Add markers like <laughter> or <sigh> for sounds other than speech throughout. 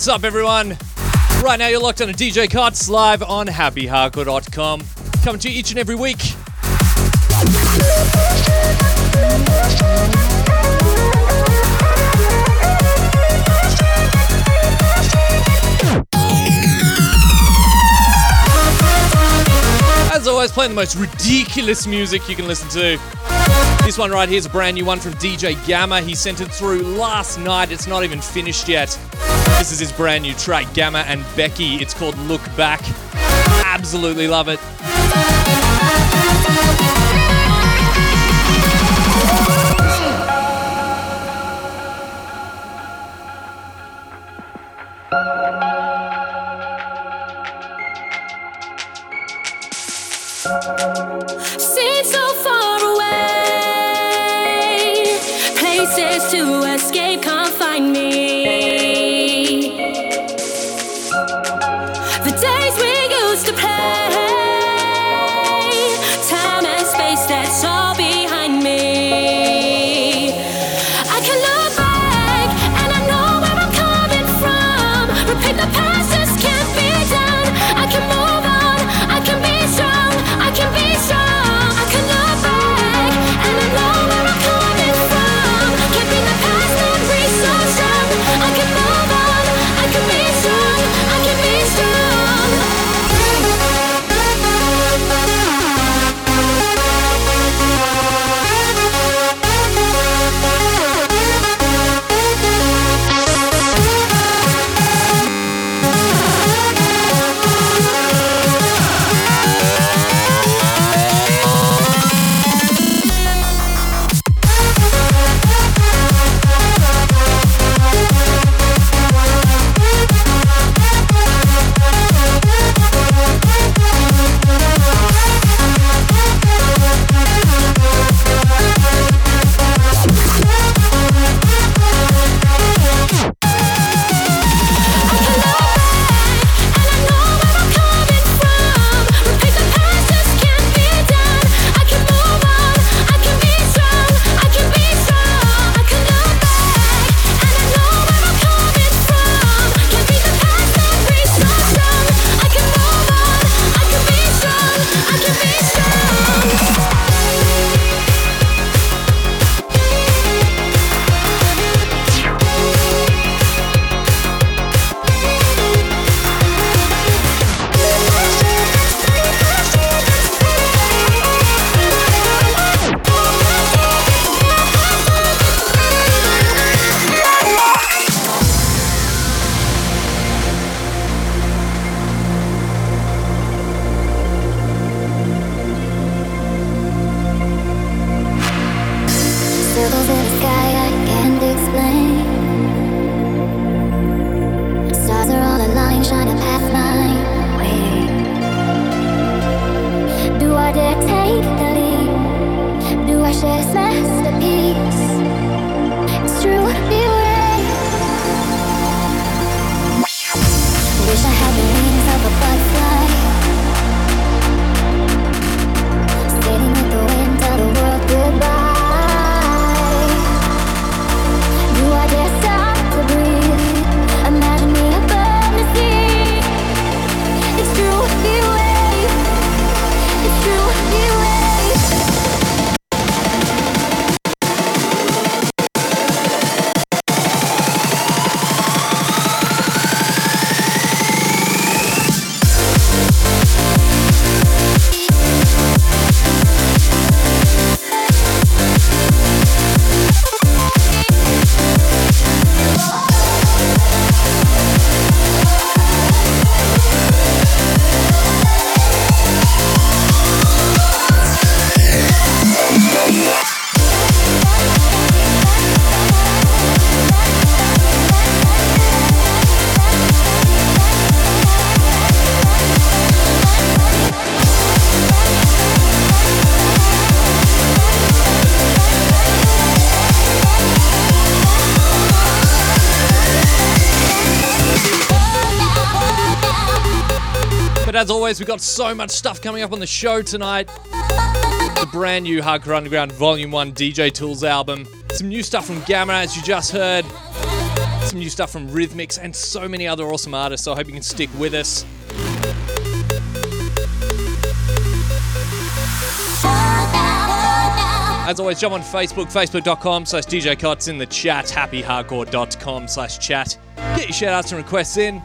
What's up, everyone? Right now, you're locked on to DJ Cuts live on happyhardcore.com. Coming to you each and every week. As always, playing the most ridiculous music you can listen to. This one right here is a brand new one from DJ Gamma. He sent it through last night. It's not even finished yet. This is his brand new track, Gamma and Becky. It's called Look Back. Absolutely love it. Seems so far away, places to us. as always, we've got so much stuff coming up on the show tonight. The brand new Hardcore Underground Volume 1 DJ Tools album, some new stuff from Gamma, as you just heard, some new stuff from Rhythmics, and so many other awesome artists. So I hope you can stick with us. As always, jump on Facebook, facebook.com slash DJ in the chat, happyhardcore.com slash chat. Get your shout outs and requests in.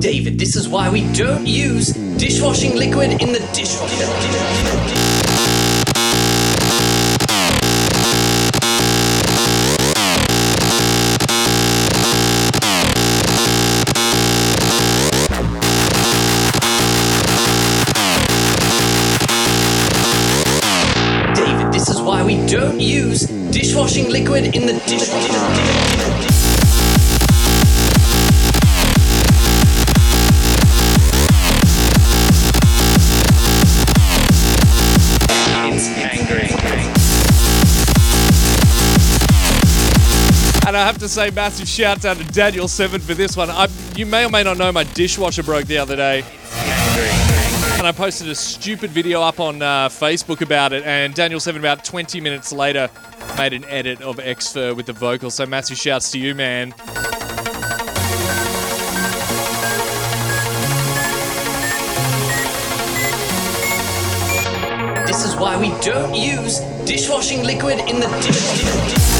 David, this is why we don't use dishwashing liquid in the dishwasher. Say, massive shout out to Daniel Seven for this one. I, you may or may not know my dishwasher broke the other day. And I posted a stupid video up on uh, Facebook about it, and Daniel Seven about 20 minutes later made an edit of Xfer with the vocals. So massive shouts to you, man. This is why we don't use dishwashing liquid in the dishwasher. It's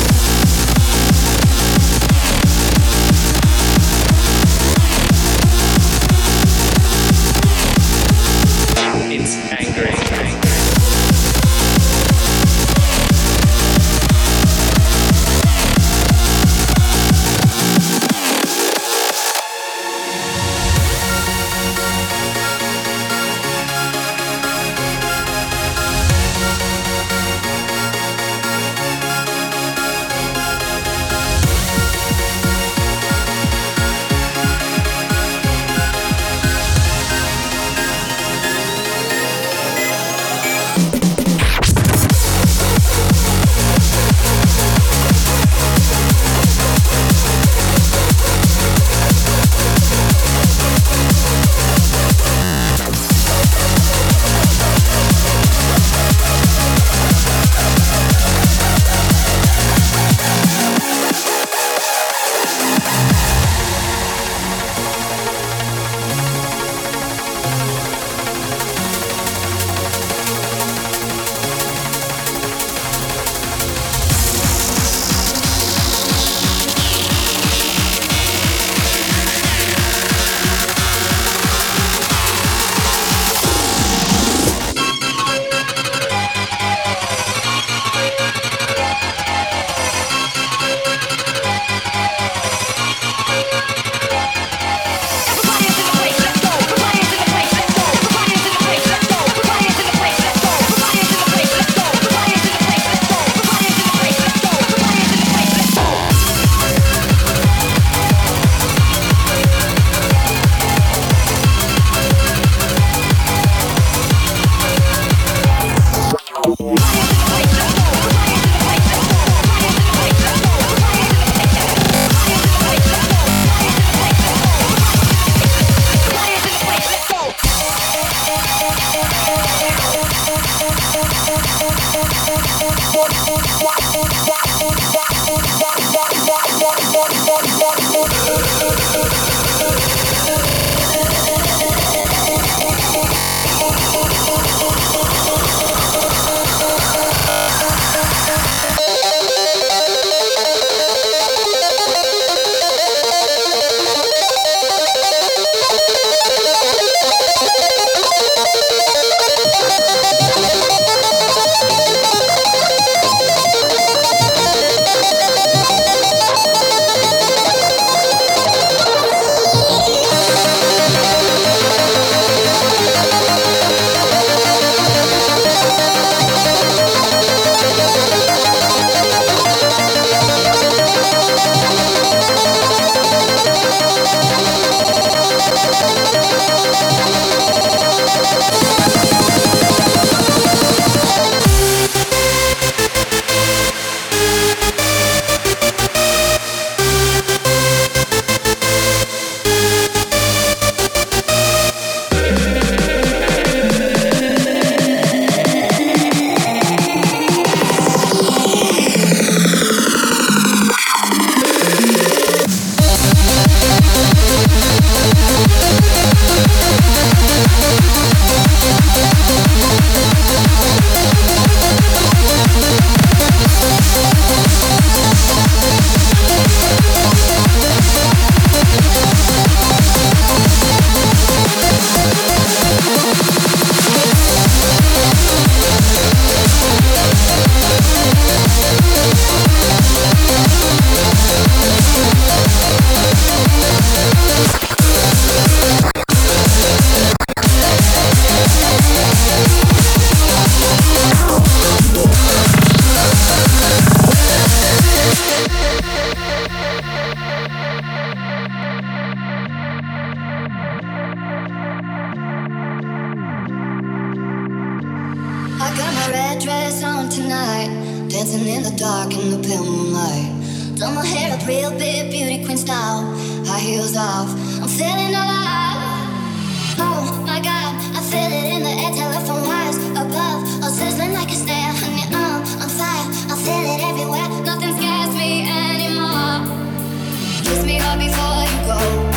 my red dress on tonight, dancing in the dark in the pale moonlight. Done my hair up real big, beauty queen style, high heels off. I'm feeling alive. Oh my god, I feel it in the air, telephone wires above, all sizzling like a snare. Honey, I'm on fire, I feel it everywhere. Nothing scares me anymore. Kiss me hard before you go.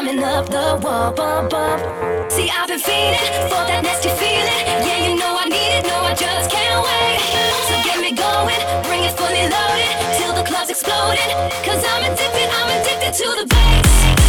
coming up the wall, bump, bump. See, I've been feeling for that nasty feeling. Yeah, you know I need it, no, I just can't wait. So get me going, bring it fully loaded, till the club's exploding. Cause I'm addicted, I'm addicted to the bass.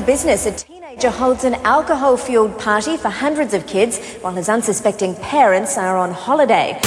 business. A teenager holds an alcohol fueled party for hundreds of kids while his unsuspecting parents are on holiday.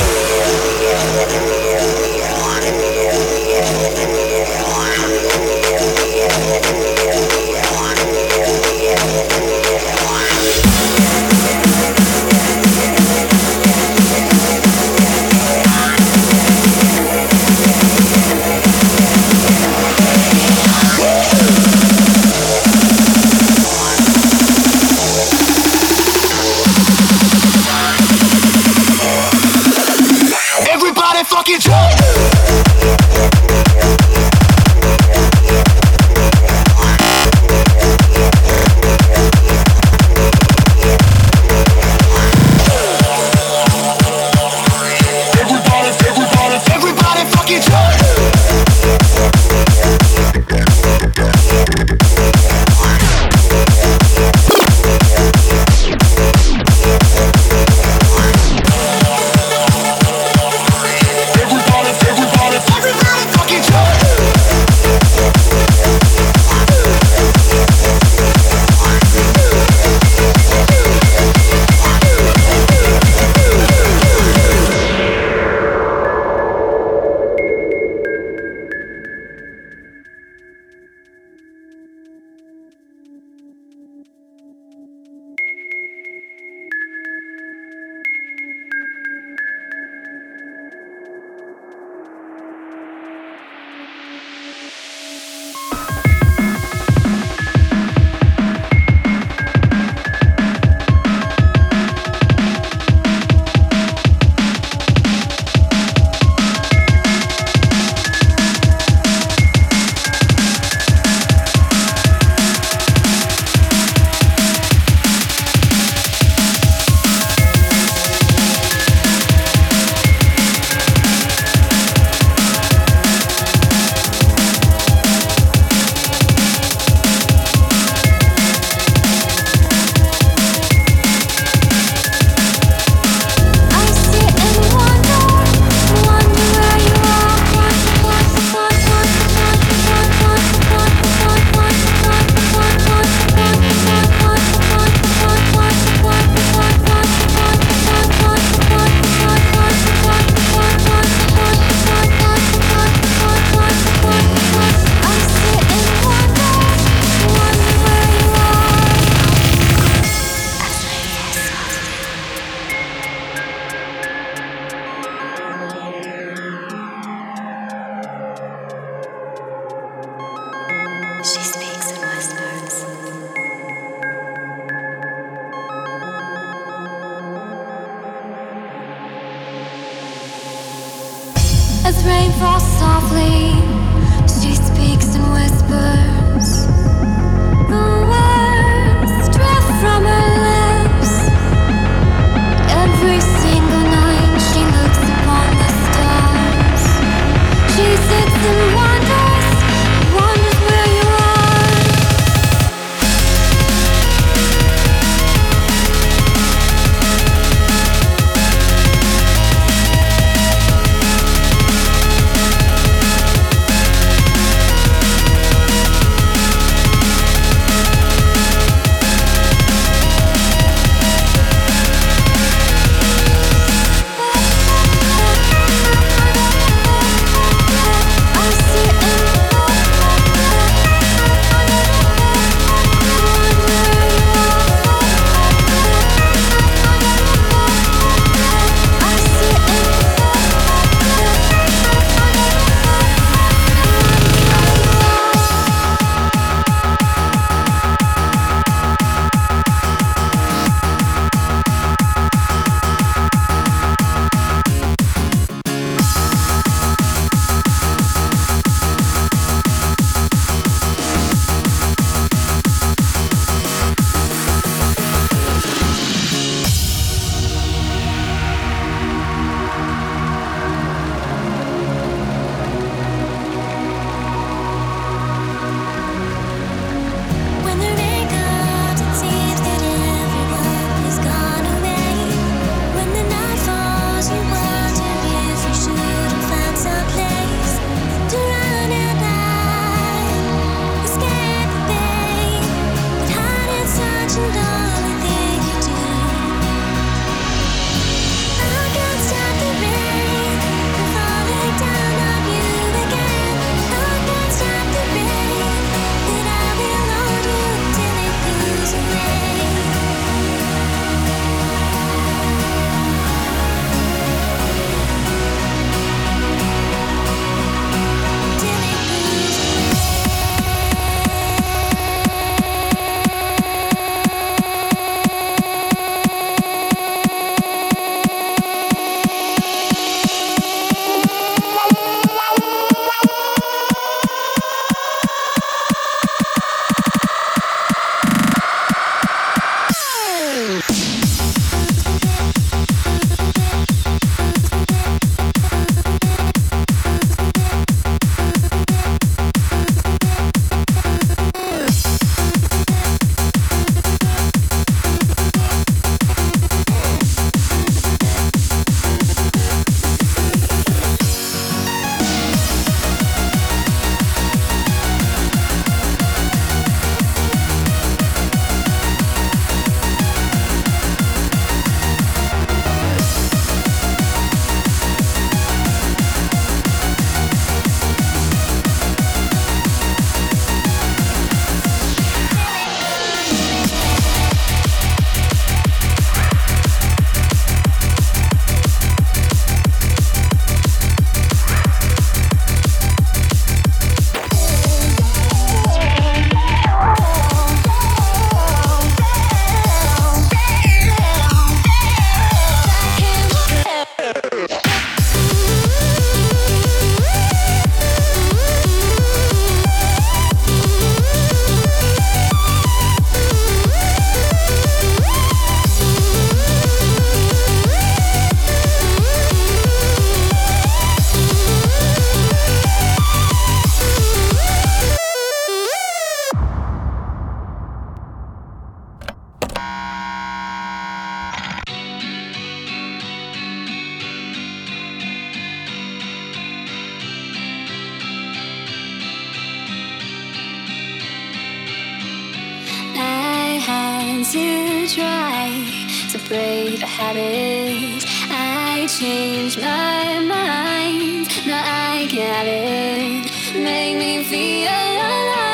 break the habits. I change my mind, now I get it. Make me feel alive.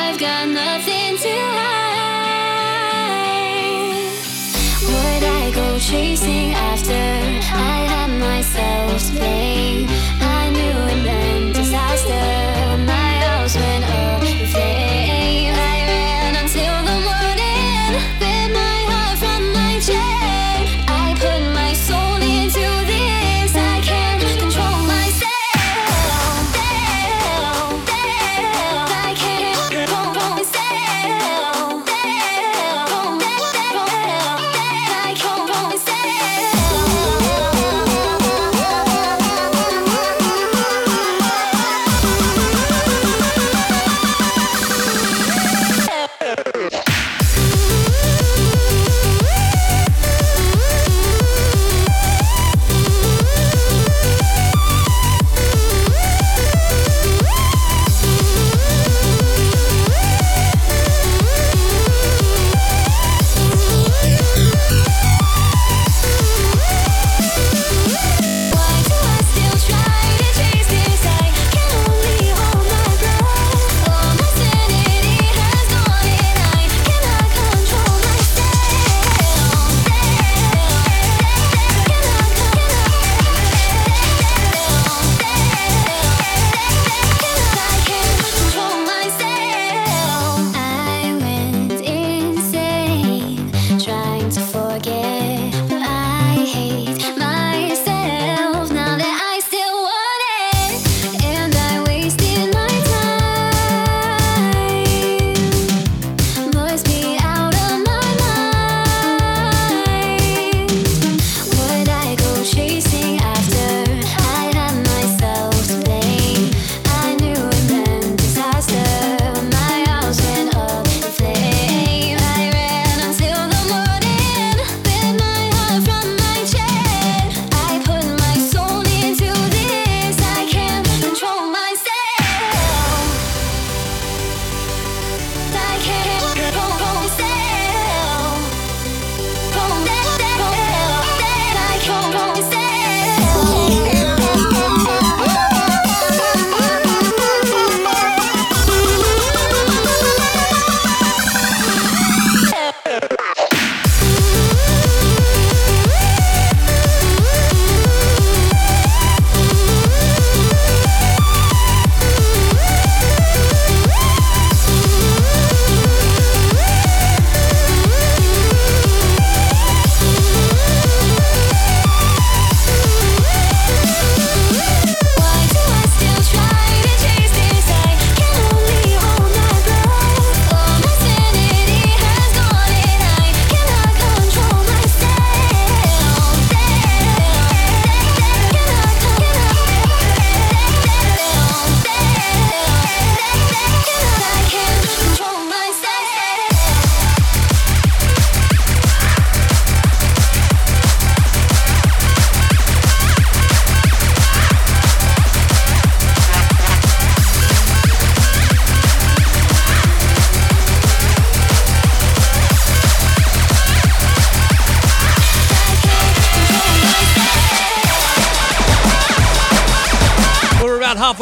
I've got nothing to hide. Would I go chasing after I have myself to blame.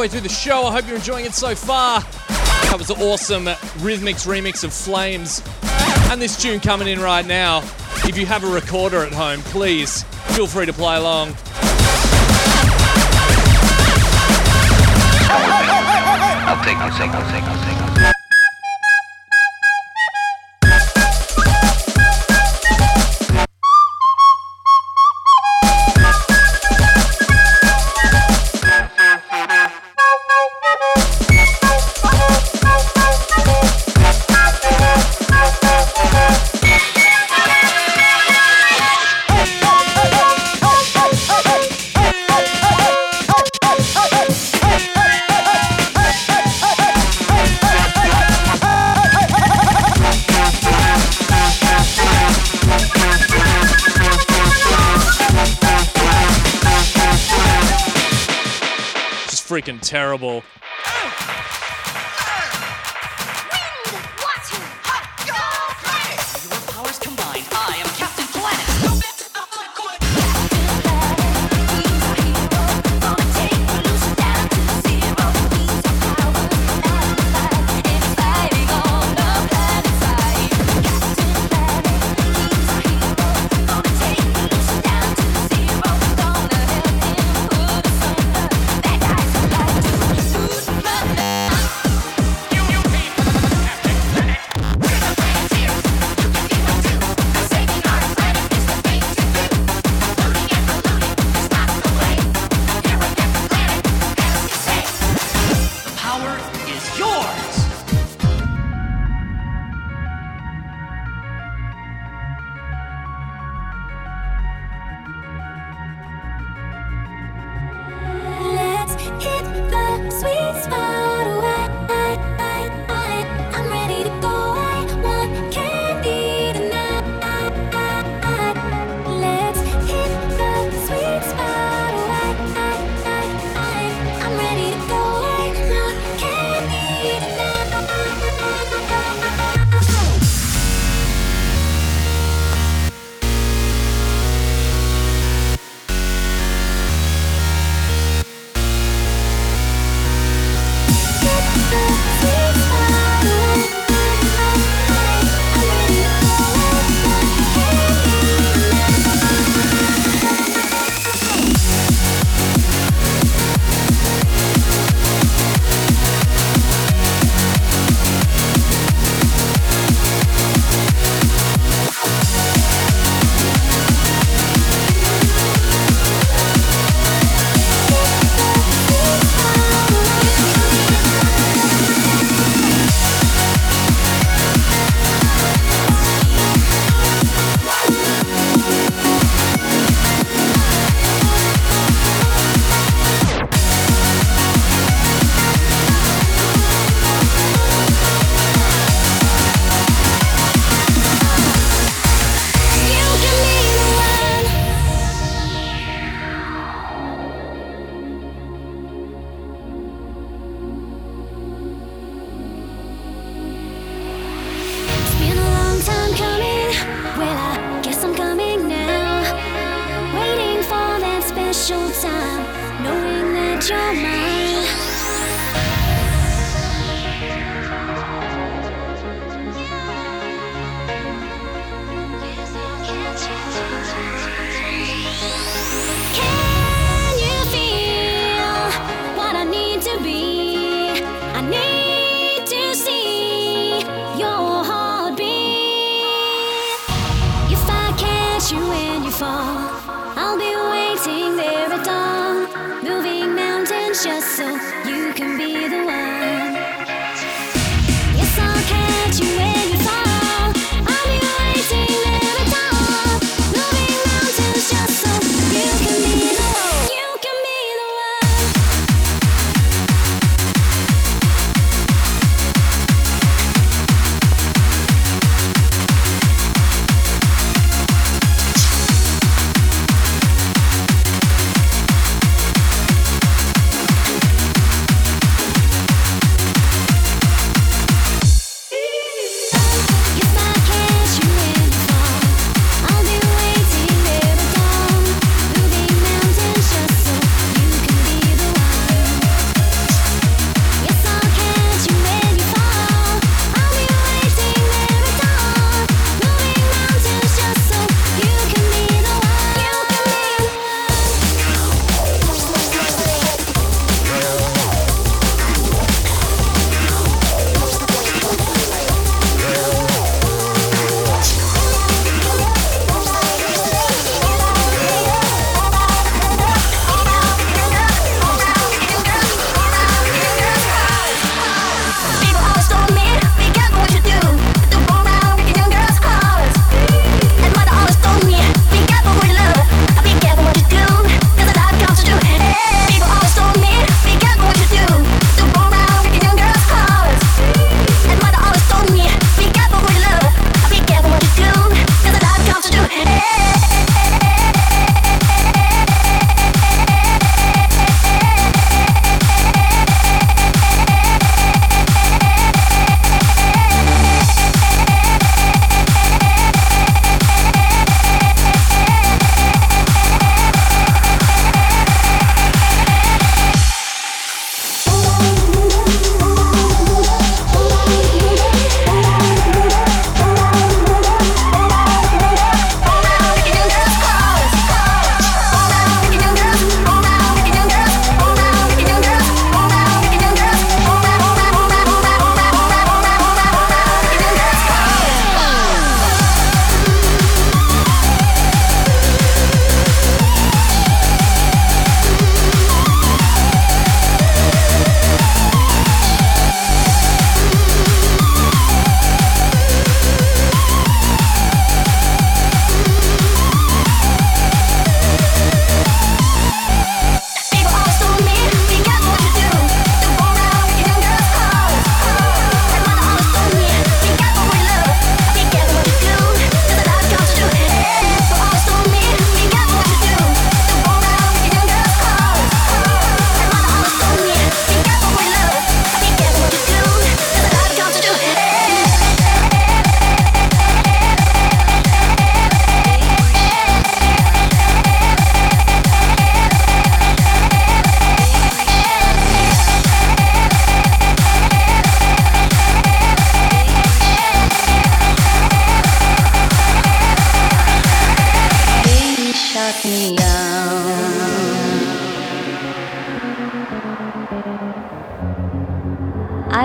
halfway through the show. I hope you're enjoying it so far. That was an awesome Rhythmix remix of Flames. And this tune coming in right now. If you have a recorder at home, please feel free to play along. I'll take, I'll take, I'll take, I'll take. terrible.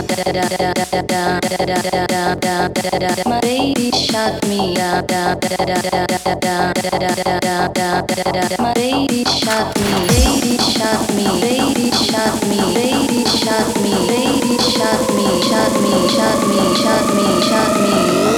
My baby shot me My baby shot me Baby shot me Baby shot me Baby shot me Baby shot me Shot me Shot me Shot me Shot me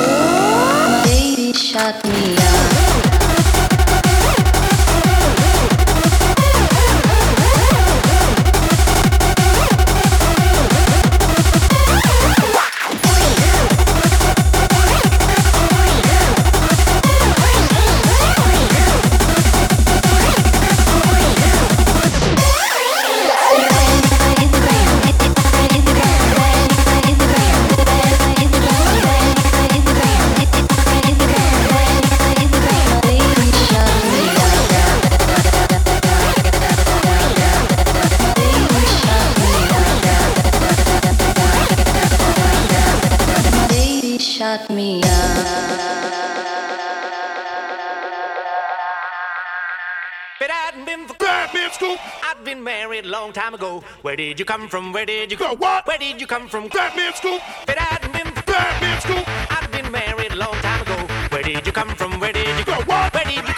a long time ago. Where did you come from? Where did you go? What? Where did you come from? Batman Scoop. If it hadn't been for Batman Scoop, I'd been married long time ago. Where did you come from? Where did you go? What? Where did you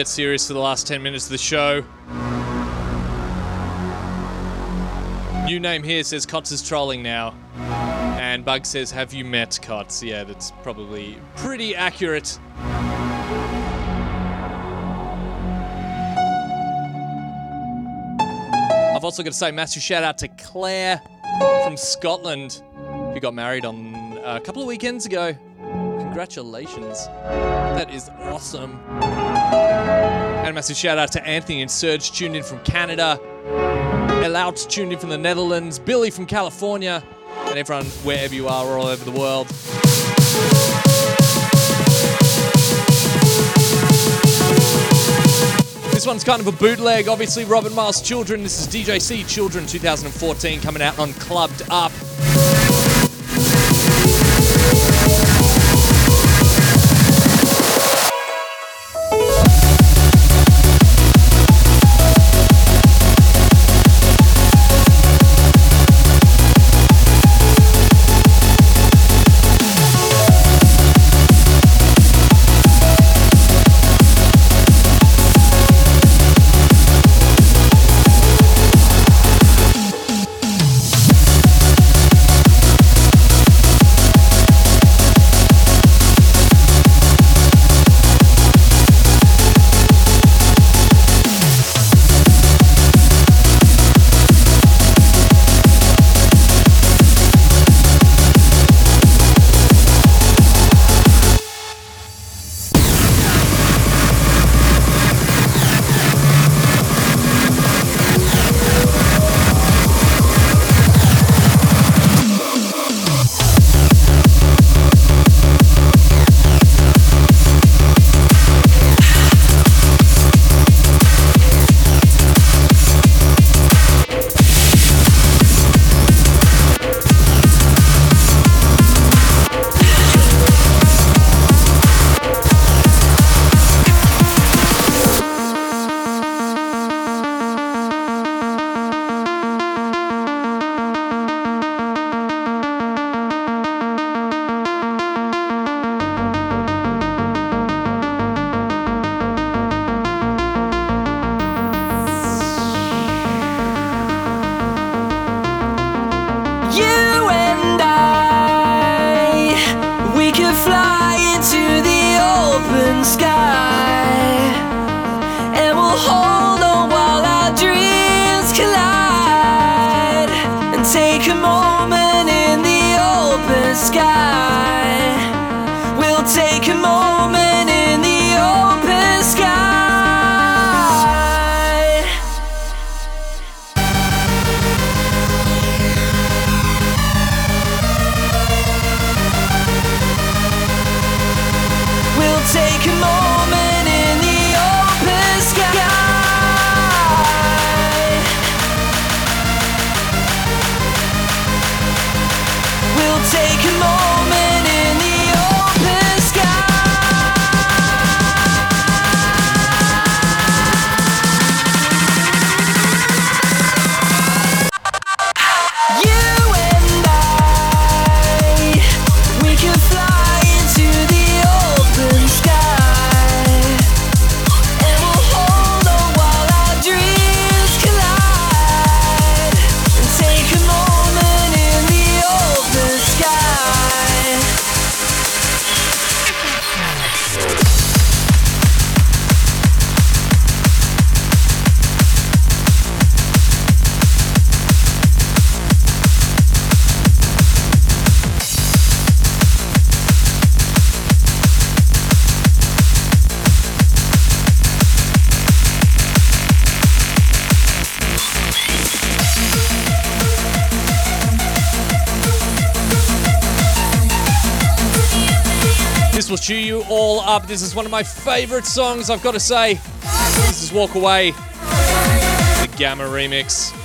get serious for the last 10 minutes of the show. New name here says Cots is trolling now. And Bug says, Have you met Cots? Yeah, that's probably pretty accurate. I've also got to say, massive shout out to Claire from Scotland, who got married on uh, a couple of weekends ago. Congratulations. That is awesome. And a massive shout out to Anthony and Serge tuned in from Canada. Elout tuned in from the Netherlands. Billy from California. And everyone wherever you are all over the world. This one's kind of a bootleg. Obviously, Robert Miles Children. This is DJC Children 2014 coming out on Clubbed Up. Up. This is one of my favorite songs, I've got to say. This is Walk Away, the Gamma remix.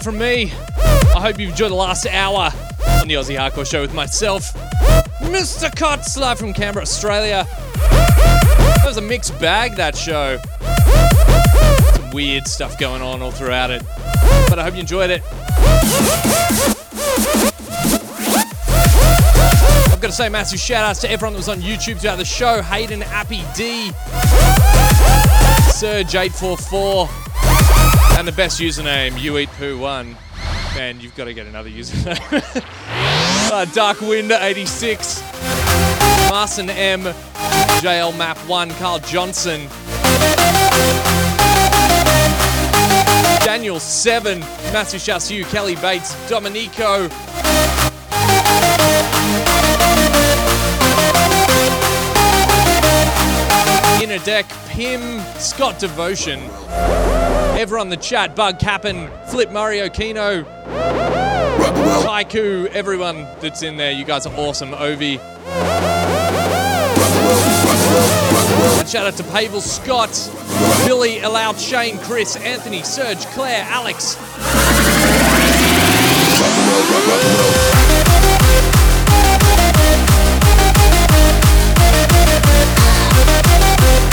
it from me. I hope you've enjoyed the last hour on the Aussie Hardcore Show with myself, Mr. Cots, live from Canberra, Australia. That was a mixed bag, that show. Some weird stuff going on all throughout it. But I hope you enjoyed it. I've got to say massive shout outs to everyone that was on YouTube throughout the show Hayden, Appy D, Surge Eight Four Four. And the best username, you eat poo one. Man, you've got to get another username. <laughs> uh, Dark Wind 86, Marson M, JL Map 1, Carl Johnson, Daniel 7, Matthew Chassieu, Kelly Bates, Dominico, Inner Deck, Pim, Scott Devotion. Ever on the chat, Bug Cappen, Flip Mario Kino, Taiku, everyone that's in there, you guys are awesome. Ovi. Shout out to Pavel Scott, Billy, Allow, Shane, Chris, Anthony, Serge, Claire, Alex.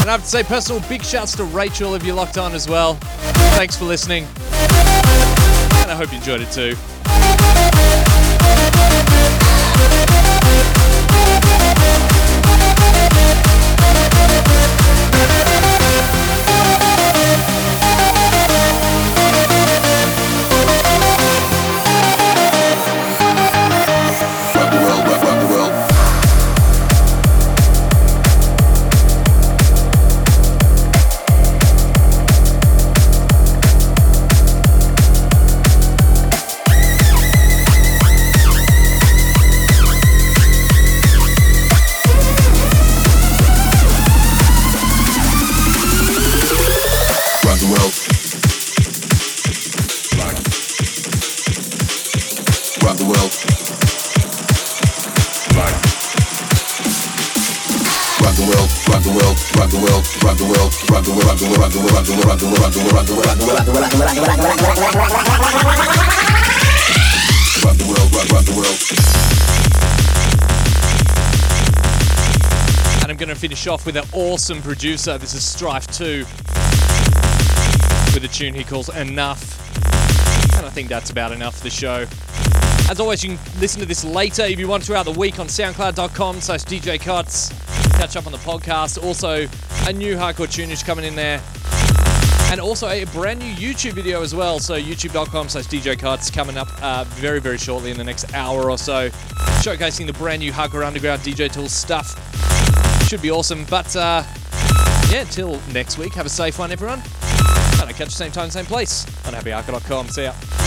And I have to say, personal big shouts to Rachel if you're locked on as well. Thanks for listening. And I hope you enjoyed it too. And I'm going to finish off with an awesome producer. This is Strife 2 with a tune he calls Enough. And I think that's about enough for the show. As always, you can listen to this later if you want throughout the week on soundcloud.com slash DJ Cots. Catch up on the podcast. Also, a new hardcore tune is coming in there. And also a brand new YouTube video as well. So youtube.com slash DJ Cots coming up uh, very, very shortly in the next hour or so. Showcasing the brand new Hardcore Underground DJ Tools stuff. Should be awesome. But uh, yeah, until next week, have a safe one, everyone. And I'll catch you same time, same place on happyhardcore.com. See ya.